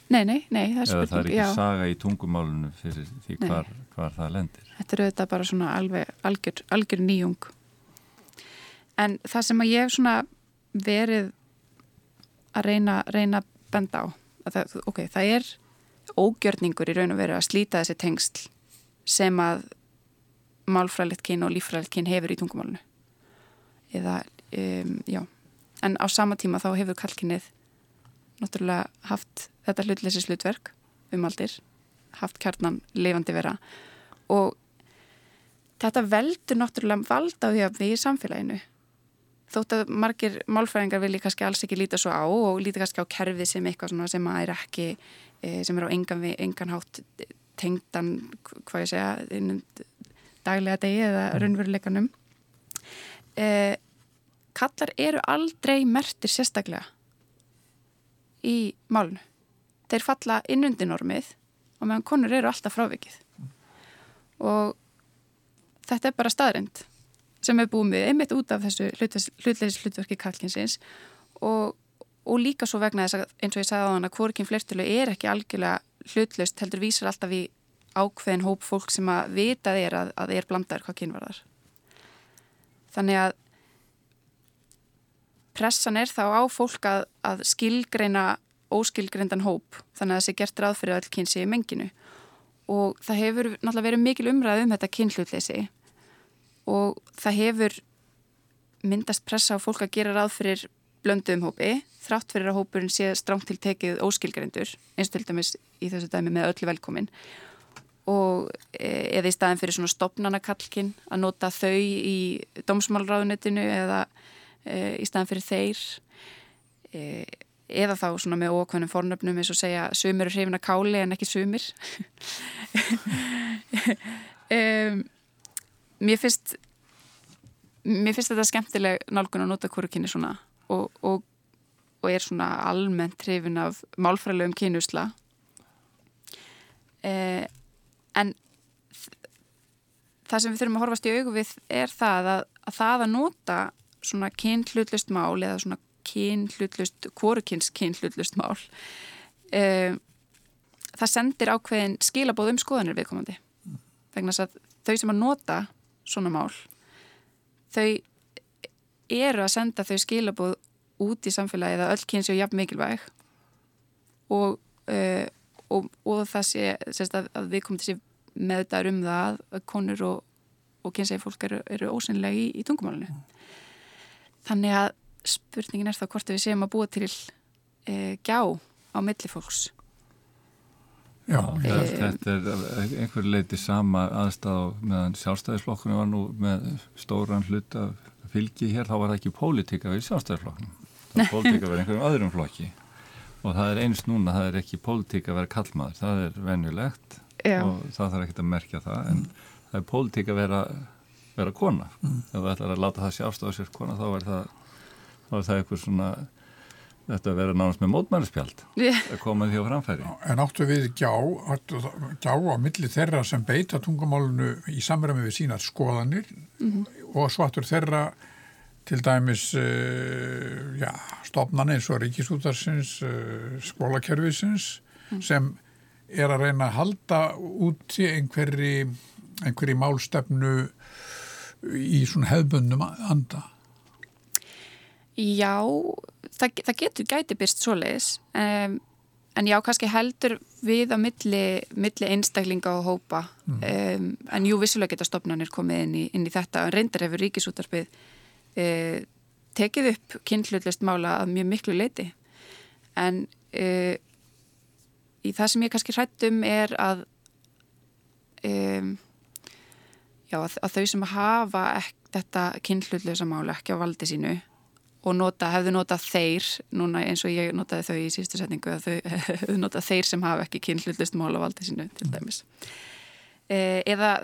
Nei, nei, nei það spurning, það er ekki já. saga í tungumálunu fyrir því hvar, hvar það lendir. Þetta er auðvitað bara svona alveg algjör, algjör nýjung. En það sem að ég hef svona verið að reyna, reyna benda á það, ok, það er ógjörningur í raun og veru að slíta þessi tengsl sem að málfræðilegt kyn og lífræðilegt kyn hefur í tungumálunu eða, um, já. En á sama tíma þá hefur kalkinnið náttúrulega haft þetta hlutleysi slutverk um aldir haft kjarnan lifandi vera. Og þetta veldur náttúrulega valda því að við í samfélaginu þótt að margir málfræðingar vilji kannski alls ekki líta svo á og líta kannski á kerfið sem eitthvað sem er ekki e, sem er á engan, engan hátt tengdan, hvað ég segja daglega degi eða mm. raunveruleikanum eh, kallar eru aldrei mertir sérstaklega í málnu. Þeir falla innundir normið og meðan konur eru alltaf frávikið. Og þetta er bara staðrind sem er búið með einmitt út af þessu hlutleis hlutverki kalkinsins og, og líka svo vegna þess að eins og ég sagði á hann að hvorkinn flertilu er ekki algjörlega hlutleist heldur vísar alltaf í ákveðin hóp fólk sem að vitað er að, að er blandar hvað kynvarðar. Þannig að pressan er þá á fólk að, að skilgreina óskilgreindan hóp þannig að sé gert ráð fyrir öll kynsi í menginu og það hefur náttúrulega verið mikil umræð um þetta kynhlutleysi og það hefur myndast pressa á fólk að gera ráð fyrir blöndu um hópi þrátt fyrir að hópurinn sé stránt til tekið óskilgreindur eins og til dæmis í þessu dæmi með öllu velkomin og e, eða í staðin fyrir svona stopnanakallkin að nota þau í dómsmálráðunetinu eða e, í staðin fyrir þeir. E, eða þá svona með ókvæmum fornöfnum eins og segja sumir er hrifin að káli en ekki sumir. Um, mér finnst mér finnst þetta skemmtileg nálgun að nota kórukinni svona og, og, og er svona almennt hrifin af málfræðilegum kynusla. Eh, en það sem við þurfum að horfast í augu við er það að, að það að nota svona kynhlutlust mál eða svona kynhlutlust, kvorukins kynhlutlust mál um, það sendir ákveðin skilabóð um skoðanir viðkomandi. Vegna að þau sem að nota svona mál þau eru að senda þau skilabóð út í samfélagi eða öll kynsi og jafn mikilvæg og, uh, og, og það sé að, að við komum til að meðdagur um það að konur og, og kynsegi fólk eru, eru ósynlega í, í tungumálunni. Þannig að spurningin er þá hvort við séum að búa til e, gjá á milli fólks. Já, e, þetta er einhver leiti sama aðstæð meðan sjálfstæðisflokkunum var nú með stóran hlut af fylgi hér, þá var það ekki pólitíka við sjálfstæðisflokkunum. Það var pólitíka við einhverjum öðrum flokki og það er eins núna, það er ekki pólitíka vera kallmaður, það er venjulegt Já. og það þarf ekki að merkja það en mm. það er pólitík að vera, vera kona mm. ef það ætlar að láta það sér kona þá er það, þá er það eitthvað svona þetta að vera nánast með mótmælispjald yeah. að koma því á framfæri En áttu við gjá, gjá á milli þeirra sem beita tungumálunu í samræmi við sína skoðanir mm -hmm. og svo áttur þeirra til dæmis uh, já, stofnan eins og ríkisútarsins uh, eh, skólakerfisins mm. sem er að reyna að halda út í einhverji, einhverji málstefnu í svona hefbundum anda? Já, það, það getur gæti byrst svo leiðis um, en já, kannski heldur við á milli, milli einstaklinga og hópa mm. um, en jú, vissulega geta stopnarnir komið inn í, inn í þetta en reyndar hefur ríkisútarpið uh, tekið upp kynhlutlist mála að mjög miklu leiti en uh, í það sem ég kannski hrættum er að um, já, að, að þau sem hafa ek, þetta kynhlutlösa máli ekki á valdi sínu og nota, hefðu notað þeir núna eins og ég notaði þau í sístu setningu að þau hefðu notað þeir sem hafa ekki kynhlutlust máli á valdi sínu til dæmis. E, eða,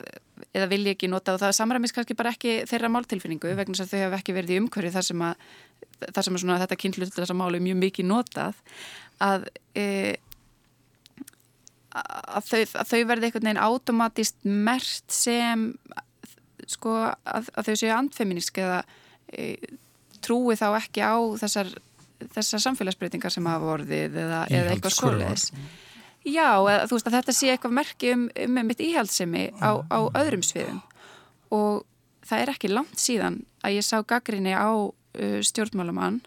eða vil ég ekki nota og það samræmis kannski bara ekki þeirra máltilfinningu vegna þess að þau hefðu ekki verið í umhverju þar sem að, þar sem að þetta kynhlutlösa máli er mjög mikið notað að e, að þau, að þau verði einhvern veginn átomatist mert sem sko að, þau séu andfeminísk eða e, trúi þá ekki á þessar, þessar samfélagsbreytingar sem hafa vorðið eða, eða eitthvað skoleðis Já, eða, þú veist að þetta sé eitthvað merki um, um mitt íhaldsemi á, á öðrum sviðum. Og það er ekki langt síðan að ég sá gaggrinni á uh, stjórnmálamann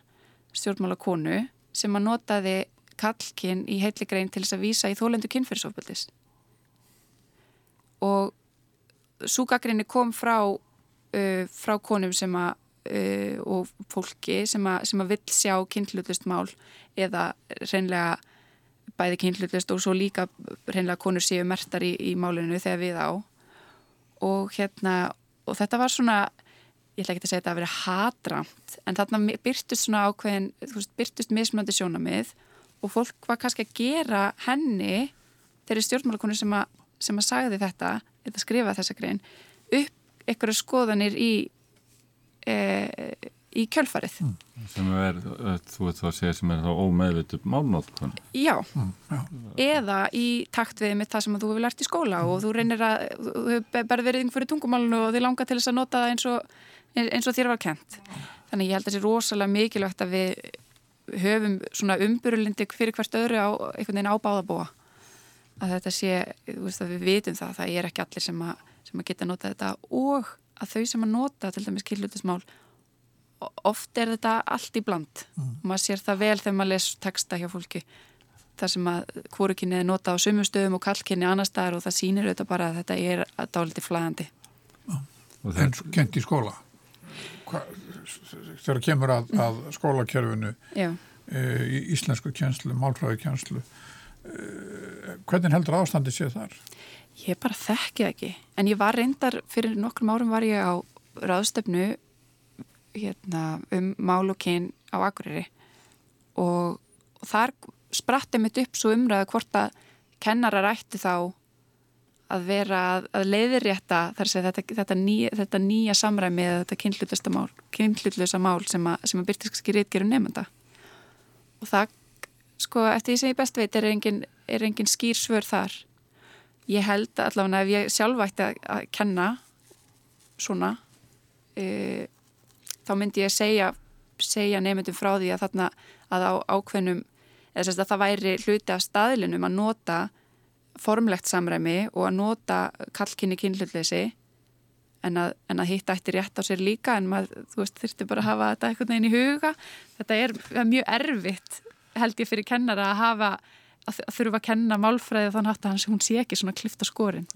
stjórnmálakonu sem að notaði kallkinn í heitligrein til þess að vísa í þólendu kynferðsofbildis og súgagrinni kom frá uh, frá konum sem að uh, og fólki sem að, sem að vill sjá kynlutust mál eða reynlega bæði kynlutust og svo líka reynlega konur séu mertar í, í málinu þegar við á. Og hérna og þetta var svona ég ætla ekki að segja þetta að vera hatramt en þarna byrtust svona ákveðin byrtust mismunandi sjónamið og fólk var kannski að gera henni þeirri stjórnmálakonur sem, sem að sagði þetta, eða skrifa þessa grein upp einhverju skoðanir í e, í kjölfarið. Mm. Sem er, þú veit þá að segja, sem er þá ómeðvitu málnótkun. Já. Mm, já. Eða í takt við með það sem þú hefur lært í skóla og þú reynir að, þú hefur bara verið fyrir tungumálunu og þið langar til þess að nota það eins og, eins og þér var kent. Þannig ég held að það sé rosalega mikilvægt að við höfum svona umburulindi fyrir hvert öðru á einhvern veginn ábáðabóa. Að þetta sé, þú veist að við vitum það, það er ekki allir sem að, sem að geta nota þetta og að þau sem að nota til dæmis kynlutismál oft er þetta allt í bland. Mm. og maður sér það vel þegar maður les texta hjá fólki. Þar sem að hvorukinni er nota á sumustöðum og kallkinni annar staðar og það sýnir auðvitað bara að þetta er dáliti flæðandi En kent í skóla. Hva, þegar kemur að, að skólakerfinu e, í íslensku kjenslu, málfræði kjenslu e, hvernig heldur ástandi sé þar? Ég bara þekki ekki. En ég var reyndar, fyrir nokkrum árum var ég á ráðstöfnu hérna, um mál og kyn á Akureyri. Og, og þar spratti mitt upp svo umræðu hvort að kennarar ætti þá að vera að, sé þetta, þetta, nýja, þetta nýja samræmi eða þetta kynhlutlösa mál sem að, sem að byrtiskski rítgerum nefnda og það sko eftir því sem ég best veit er engin, er engin skýr svör þar ég held allavega ef ég sjálf ætti að, að kenna svona e, þá myndi ég segja, segja nefndum frá því að þarna að á ákveðnum eða þess að það væri hluti af staðlinum að nota formlegt samræmi og að nota kallkynni kynlutleysi en að, en að hitta eftir rétt á sér líka en maður, þú veist, þurfti bara að hafa þetta einhvern veginn í huga. Þetta er, er mjög erfitt held ég fyrir kennara að hafa að þurfa að kenna málfræði þannig að hún sé ekki svona klifta skorin.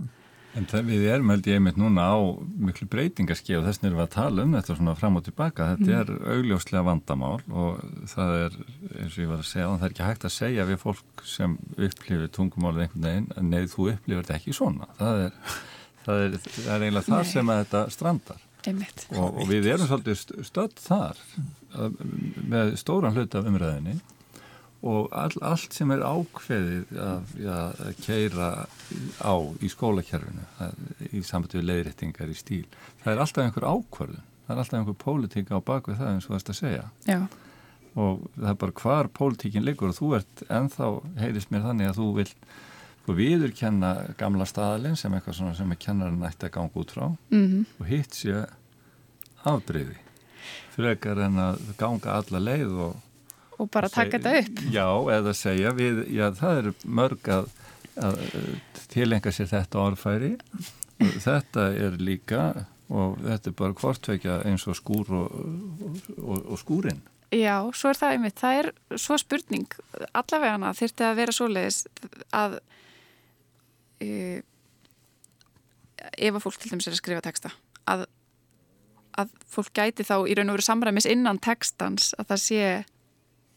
En það, við erum held ég einmitt núna á miklu breytingarski og þess erum við að tala um þetta svona fram og tilbaka. Þetta mm. er augljóslega vandamál og það er, eins og ég var að segja, það er ekki hægt að segja við fólk sem upplifir tungumálið einhvern veginn, en nei, þú upplifir þetta ekki svona. Það er, það er, það er eiginlega það sem að þetta strandar. Og, og við erum svolítið stödd þar með stóran hlut af umræðinni og all, allt sem er ákveðið að, ja, að keira á í skólakerfinu í samvættu við leiðrættingar í stíl. Það er alltaf einhver ákvarðun það er alltaf einhver pólitík á bakvið það eins og það er að segja. Já. og það er bara hvar pólitíkin liggur og þú ert enþá, heyrðis mér þannig að þú vil þú viður kenna gamla staðalinn sem eitthvað svona sem er kennarinn ætti að ganga út frá. Mm -hmm. og hitt sé afbreyði frekar en að ganga alla leið og og bara taka þetta upp. Já, eða segja, við, já, það eru mörg að, að tilenga sér þetta orðfæri. Þetta er líka, og þetta er bara hvortveikja eins og skúr og, og, og skúrin. Já, svo er það einmitt. Það er svo spurning, allavega hana þurfti að vera svo leiðis að e, ef að fólk til dæmis er að skrifa texta, að, að fólk gæti þá í raun og veru samræmis innan textans að það sé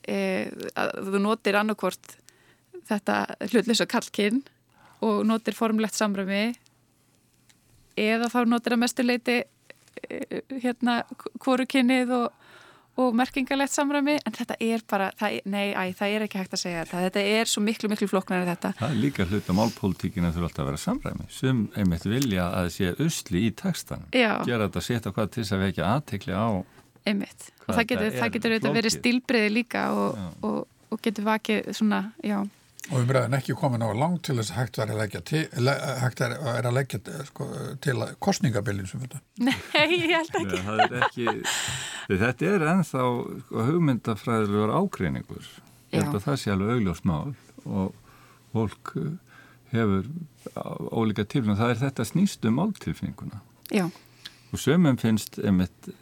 e, að þú notir annarkvort þetta hlutlösa kallkinn og notir formlegt samrömi eða þá notir að mestuleiti e, hérna kvorukinnið og, og merkingalegt samrömi en þetta er bara, það, nei, æ, það er ekki hægt að segja þetta, þetta er svo miklu, miklu flokknar þetta. Það er líka hlut að málpolítíkina þurfa alltaf að vera samræmi. Sem einmitt vilja að sé usli í textan gera þetta að setja hvað til þess að vekja aðtekli á einmitt. Og það getur, það getur auðvitað verið stílbriði líka og, og, og getur vakið svona, já. Og við bregðum ekki komin á langt til þess að hægt er að leggja til, hægt er að leggja sko, til kostningabilin sem þetta. Nei, ég held ekki. Nei, er ekki Þetta er ennþá sko, hugmyndafræðilegur ágreiningur. Ég held að það sé alveg augljóst mál og fólk hefur ólíka tilfinn og það er þetta snýstum máltilfinninguna. Já. Og sömum finnst einmitt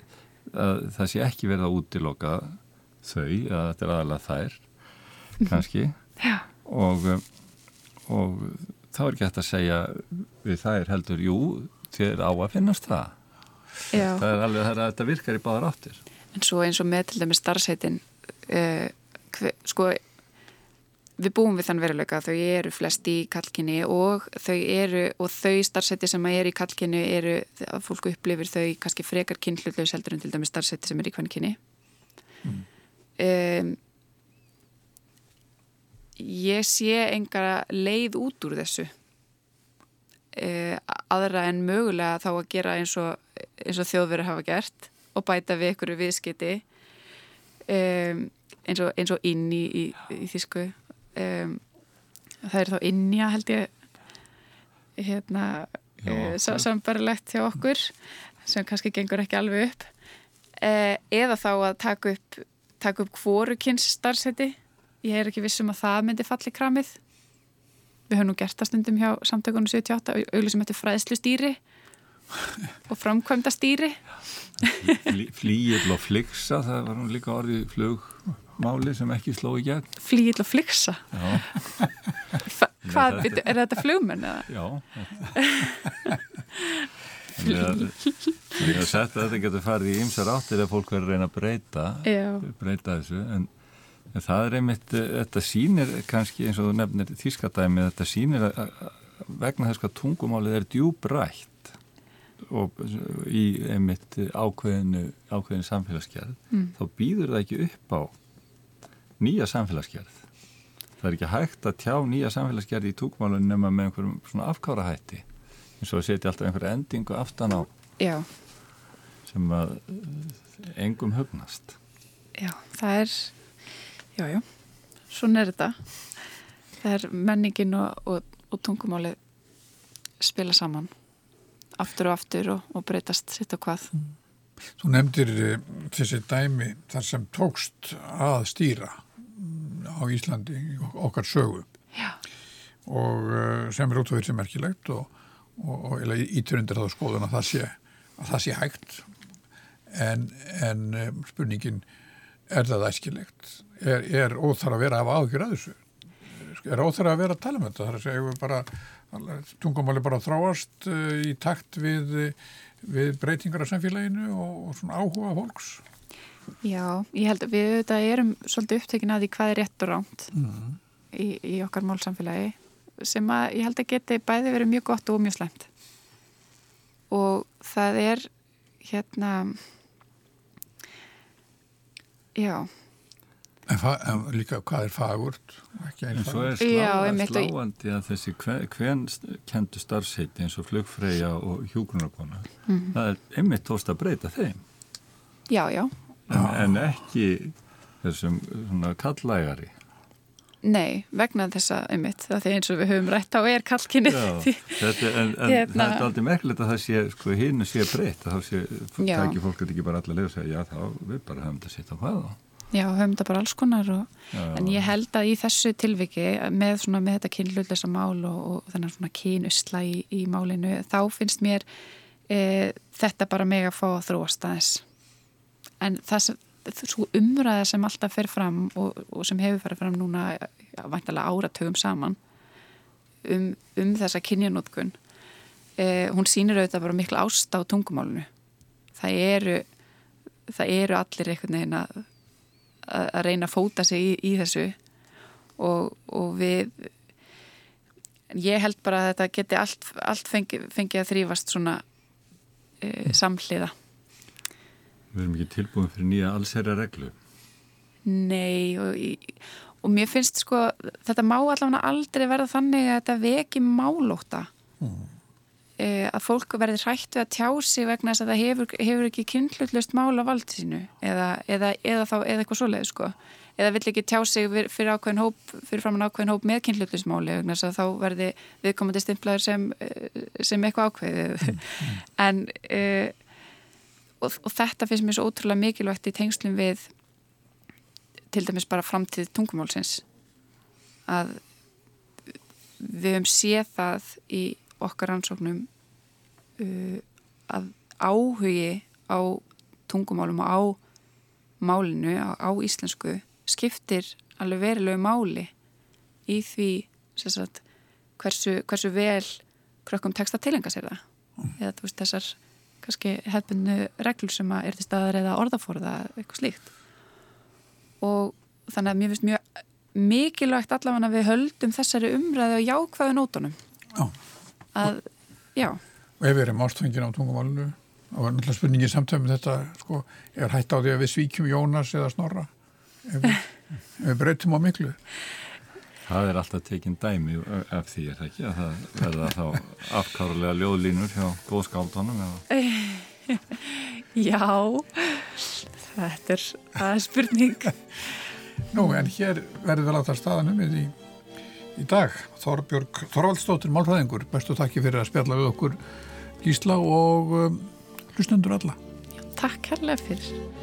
að það sé ekki verið að útiloka þau, að þetta er aðalega þær kannski. Og, og þá er ekki hægt að segja við þær heldur, jú, þér á að finnast það. Já. það er alveg það að þetta virkar í báðar áttir. En svo eins og með til dæmis starfsætin uh, eh, sko við búum við þann veruleika þau eru flest í kalkinni og þau eru og þau starfseti sem eru í kalkinni eru að fólku upplifir þau kannski frekar kynhlutlaus heldur en til dæmis starfseti sem eru í kvankinni mm. um, ég sé enga leið út úr þessu. Uh, aðra en mögulega þá að gera eins og, eins og þjóðverður hafa gert og bæta við ykkur viðskiti um, eins, og, eins og inn í, í, í þísku um, það er þá innja held ég hérna uh, sambarilegt hjá okkur sem kannski gengur ekki alveg upp. Uh, eða þá að taka upp taka upp kvorukins starfseti ég er ekki vissum að það myndi falli kramið. Við höfum nú gert það stundum hjá samtökunum 78 og auðvitað þetta fræðslu stýri og framkvæmda stýri Flý, Flýill og fliksa, það var nú líka orðið flugmáli sem ekki sló í gegn. flýill og Hva, hvað, þetta- er þetta flugmenn já. Þannig að þannig að þetta getur farið í ymsar áttir ef fólk verður að reyna að breyta, Já, breyta þessu, en, en það er einmitt, eh, þetta sýnir kannski eins og þú nefnir þýskadæmi, þetta sýnir að, að vegna þess hvað tungumálið er djúbrætt og í einmitt ákveðinu, ákveðinu samfélagsgerð, Mm. þá býður það ekki upp á nýja samfélagsgerð. Það er ekki hægt að tjá nýja samfélagsgerð í tungumálun nema með einhverjum svona afkárahætti eins og að setja alltaf einhverja endingu aftan á já, sem að eh, engum hugnast. já, það er já, já, svona er þetta. Það er menningin og, og, og tungumálið spila saman aftur og aftur og, og breytast sitt og hvað. Þú nefndir eh, þessi dæmi þar sem tókst að stýra. mm, á Íslandi okkar sögu Já, og eh, sem er út af því sem merkilegt og, og, og eða ítur undir þá skoðun að það sé, að það sé hægt en, en eh, spurningin er það æskilegt? Er, er óþar að vera af ágjur að þessu? Er óþar að vera að tala um þetta? Það er að segja við bara tungumáli bara að þráast uh, í takt við, við breytingar af samfélaginu og, og svona áhuga fólks. Já, ég held að við auðvitað erum svolítið upptekin að því hvað er rétt og ránt í, í okkar málsamfélagi sem að ég held að geti bæði verið mjög gott og mjög slæmt. Og það er hérna já, En, en líka hvað er fagurt? Ekki En svo er. Já, slá, sláandi að þessi hvern kendu starfsheiti eins og flugfreyja og hjúgrunarkona, Mhm. það er einmitt tóst að breyta þeim. Já, já en, en ekki þessum svona kallægari. nei, vegna þess að einmitt, það er eins og við höfum rætt á er kallkynni Já, þetta, en, en Hérna. það er aldrei merkilegt að það sé, sko, hinn sé breytt, að þá sé, Já. tæki fólk þetta ekki bara allar leið og segja, já, þá við bara höfum þetta sitt á hvað þá. já, höfum þetta bara alls konar og, en ég held að í þessu tilviki með, svona, með þetta kynlutlösa mál og, og þennan svona kynusla í, í málinu þá finnst mér e, þetta bara meg að fá að þróast aðeins en það svo umræða sem alltaf fer fram og, og sem hefur farið fram núna já, væntalega áratögum saman um, um þessa kynjanótkun eh, hún sýnir auðvitað bara miklu ást á tungumálunu það eru það eru allir einhvern veginn að að reyna að fóta sig í, í þessu og, og við ég held bara að þetta geti allt, allt fengi, fengi að þrýfast svona e, samhliða Við erum ekki tilbúin fyrir nýja allsherja reglu. Nei og, og mér finnst sko þetta má allavega aldrei verða þannig að þetta veki málóta e, að fólk verði hrætt við að tjá sig vegna þess að það hefur, hefur ekki kynnlutlust mál á valdi sínu eða, eða, eða, þá, eða eitthvað svoleið sko. Eða vill ekki tjá sig fyrir ákveðin hóp fyrir framann ákveðin hóp með kynnlutlustmáli vegna þess að þá verði viðkomandi stimplaður sem, eh, sem eitthvað ákveðið. En e, og, og þetta finnst mér svo ótrúlega mikilvægt í tengslum við til dæmis bara framtíð tungumálsins. Að við höfum séð það í okkar rannsóknum uh, að áhugi á tungumálum og á málinu, á, á íslensku skiptir alveg verilegu máli í því sagt, hversu, hversu vel krökkum tekst að tilenga sér það. Eða þú veist þessar kannski hefðbundu reglur sem er til staðar eða orðaforða eitthvað slíkt. Og þannig að mér finnst mjög mikilvægt allavega að við höldum þessari umræðu og jákvæðu nótunum. Já. að, já, Og ef við erum ástfengin á tungumálinu og er náttúrulega spurningi samtöfum þetta sko, er hætt á því að við svíkjum Jónas eða Snorra? Ef við, við breytum á miklu Það er alltaf tekinn dæmi af því er það ekki að það verða þá afkárulega ljóðlínur hjá góðskáldunum eða Já, þetta er, er spurning. Nú, en hér verður vel átt að staðanum við í, í dag. Þorbjörg Þorvaldstóttir Málfræðingur, bestu takki fyrir að spjalla við okkur Gísla og um, hlustendur alla. Já, takk herrlega fyrir.